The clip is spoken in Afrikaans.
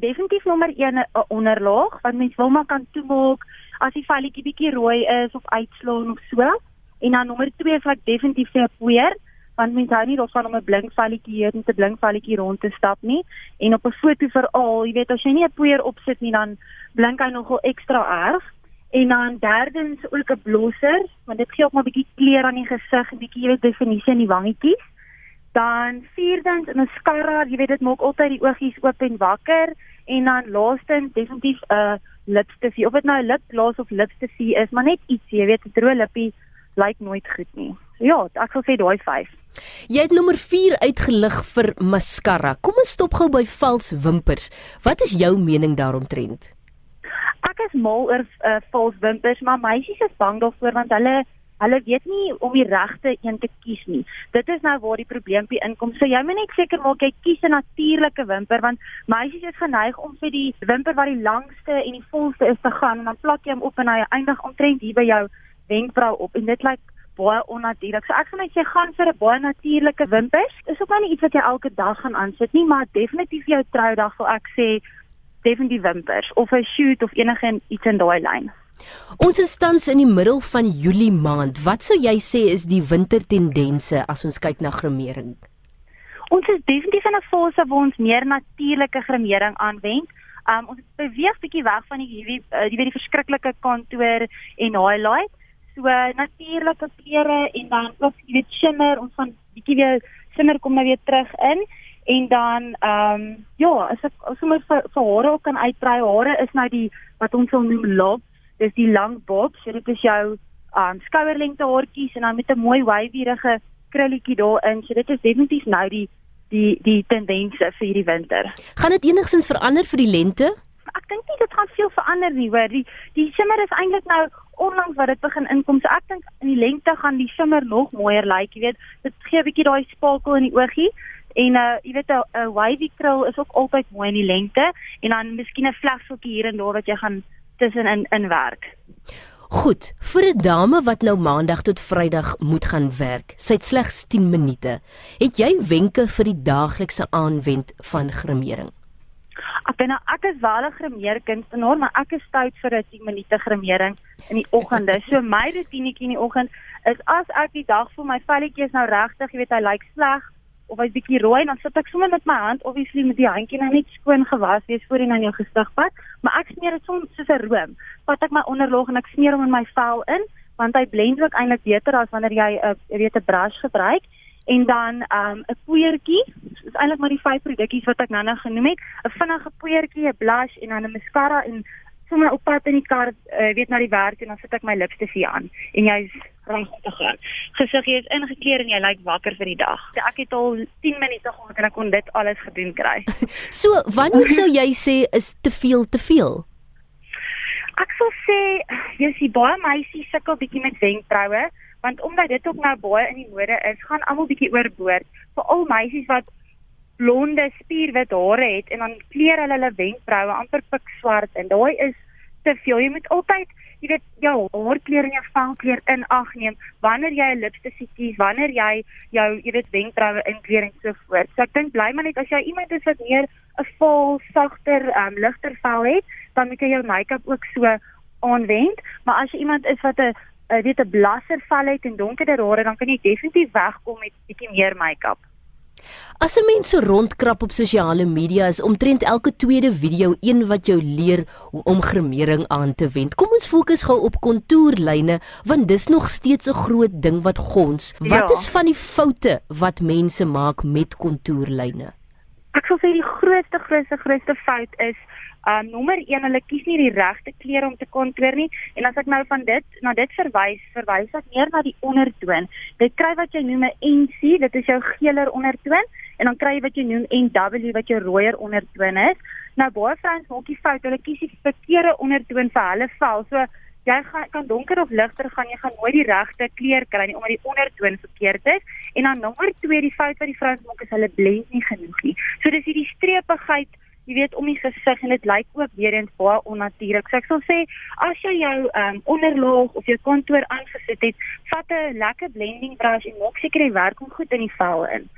Definitief nommer 1 'n onderlaag wat mens wil maar kan toemaak as die velletjie bietjie rooi is of uitslaan of so. En dan nommer 2 sal ek definitief sê 'n poeier want mens hou nie daarvan om 'n blink velletjie hier met 'n blink velletjie rond te stap nie. En op 'n foto veral, jy weet as jy nie 'n poeier opsit nie dan blink hy nogal ekstra erg. En dan derdens ook 'n blosser, want dit gee ook maar 'n bietjie kleur aan die gesig, 'n bietjie jy weet definisie in die wangetjies. Dan vierdens 'n mascara, jy weet dit maak altyd die oogies oop en wakker en dan laastens definitief 'n uh, lipstifie. Of dit nou 'n lipgloss of lipstifie is, maar net iets, jy weet 'n droë lippie lyk nooit goed nie. So ja, ek sal sê daai 5. Jy het nommer 4 uitgelig vir mascara. Kom ons stop gou by vals wimpers. Wat is jou mening daaromtrent? Ek is mal oor uh, vals wimpers, maar meisies is bang daarvoor want hulle hulle weet nie om die regte een te kies nie. Dit is nou waar die probleempie inkom. So jy moet net seker maak jy kies 'n natuurlike wimper want meisies is geneig om vir die wimper wat die langste en die volste is te gaan en dan plak jy hom op en hy eindig omtrent hier by jou wenkbrau op en dit lyk baie onnatuurlik. So ek sal net sê gaan vir 'n baie natuurlike wimpers. Dis ook nou nie iets wat jy elke dag gaan aansit nie, maar definitief jou troudag sal ek sê definitief wimpers of 'n shoot of enige iets in daai lyn. Ons is tans in die middel van Julie maand. Wat sou jy sê is die wintertendense as ons kyk na gremering? Ons is definitief in 'n fase waar ons meer natuurlike gremering aanwend. Um ons beweeg bietjie weg van die hierdie uh, die, die verskriklike kantoor en highlight. So natuurlike kleure en dan ook jy weet shimmer, ons gaan bietjie weer shimmer kom nou weer terug in en dan ehm um, ja, as ek sommer vir, vir hare ook kan uitbrei. Hare is nou die wat ons sal noem lock dis die lang bob, so dit is jou um skouerlengte haartjies en dan met 'n mooi wavyrige krulletjie daarin. So dit is definitief nou die die die tendense vir hierdie winter. Gaan dit enigsins verander vir die lente? Ek dink nie dit gaan veel verander nie, hoor. Die die shimmer is eintlik nou onlangs wat dit begin inkom. So ek dink in die lente gaan die shimmer nog mooier lyk, jy weet. Dit gee 'n bietjie daai spakel in die oogie. En uh jy weet 'n wavy krul is ook altyd mooi in die lente en dan miskien 'n vlegseltjie hier en daar wat jy gaan tussenin in werk. Goed, vir 'n dame wat nou maandag tot Vrydag moet gaan werk, sy het slegs 10 minute. Het jy wenke vir die daaglikse aanwend van gremering? Ek ben ek is wel 'n gremeerkunstenaar, maar ek is stout vir 'n 10 minute gremering in die oggende. So my rotinetjie in die oggend is as ek die dag vir my velletjie is nou regtig, jy weet hy lyk sleg, of hy's bietjie rooi en dan sit ek sommer met my hand obviously met die handjie nou net skoon gewas wees voor en aan jou gesig pat, maar ek smeer dit soms soos 'n room. Vat ek my onderlaag en ek smeer hom in my vel in want hy blend ook eintlik beter as wanneer jy 'n uh, weet 'n brush gebruik en dan 'n um, poeiertjie. Dis eintlik maar die vyf produkies wat ek nou-nou genoem het. 'n Vinnige poeiertjie, 'n blush en dan 'n mascara en sommer op pad in die kar uh, weet na die werk en dan sit ek my lipstifie aan en jy's gaan. Gesig jy is ingekleer en jy lyk wakker vir die dag. Ek het al 10 minute gehad en ek kon dit alles gedoen kry. so, wanneer sou jy sê is te veel te veel? Ek sou sê jy sien baie meisies sukkel bietjie met wenkbroue want omdat dit ook nou baie in die mode is, gaan almal bietjie oorboord. Veral meisies wat blonde spierwit hare het en dan kleur hulle hulle wenkbroue amper pikswart en daai is te veel. Jy moet altyd jy weet jou haarkleur en jou velkleur in ag neem wanneer jy 'n lipstifie kies, wanneer jy jou jy weet wenkbroue inkleur en so voort. So ek dink bly maar net as jy iemand is wat meer 'n vol, sagter, um, ligter vel het, dan moet jy jou make-up ook so aanwend, maar as jy iemand is wat 'n weet 'n blasser vel het en donkerder hare, dan kan jy definitief wegkom met bietjie meer make-up. As 'n mens so rondkrap op sosiale media is omtrent elke tweede video een wat jou leer hoe om gremering aan te wend. Kom ons fokus gou op kontourlyne want dis nog steeds 'n groot ding wat gons. Wat ja. is van die foute wat mense maak met kontourlyne? Ek sou sê die grootste grootste grootste fout is Um nommer 1, hulle kies nie die regte kleure om te kontour nie en as ek nou van dit na dit verwys, verwys ek meer na die ondertoon. Dit kry wat jy noem 'n NC, dit is jou geeler ondertoon en dan kry jy wat jy noem NW wat jou rooier ondertoon is. Nou baie vrouens maak die fout, hulle kies die verkeerde ondertoon vir hulle vel. So jy gaan kan donker of ligter gaan, jy gaan nooit die regte kleur kry nie omdat die ondertoon verkeerd is. En dan nommer 2, die fout wat die vrouens maak is hulle blend nie genoeg nie. So dis hierdie streepigheid jy weet om die gesig en dit lyk ook weer eens baie onnatuurlik. So ek sal sê as jy jou um, onderlaag of jou kontour aangesit het, vat 'n lekker blending brush en maak seker jy werk hom goed in die vel in.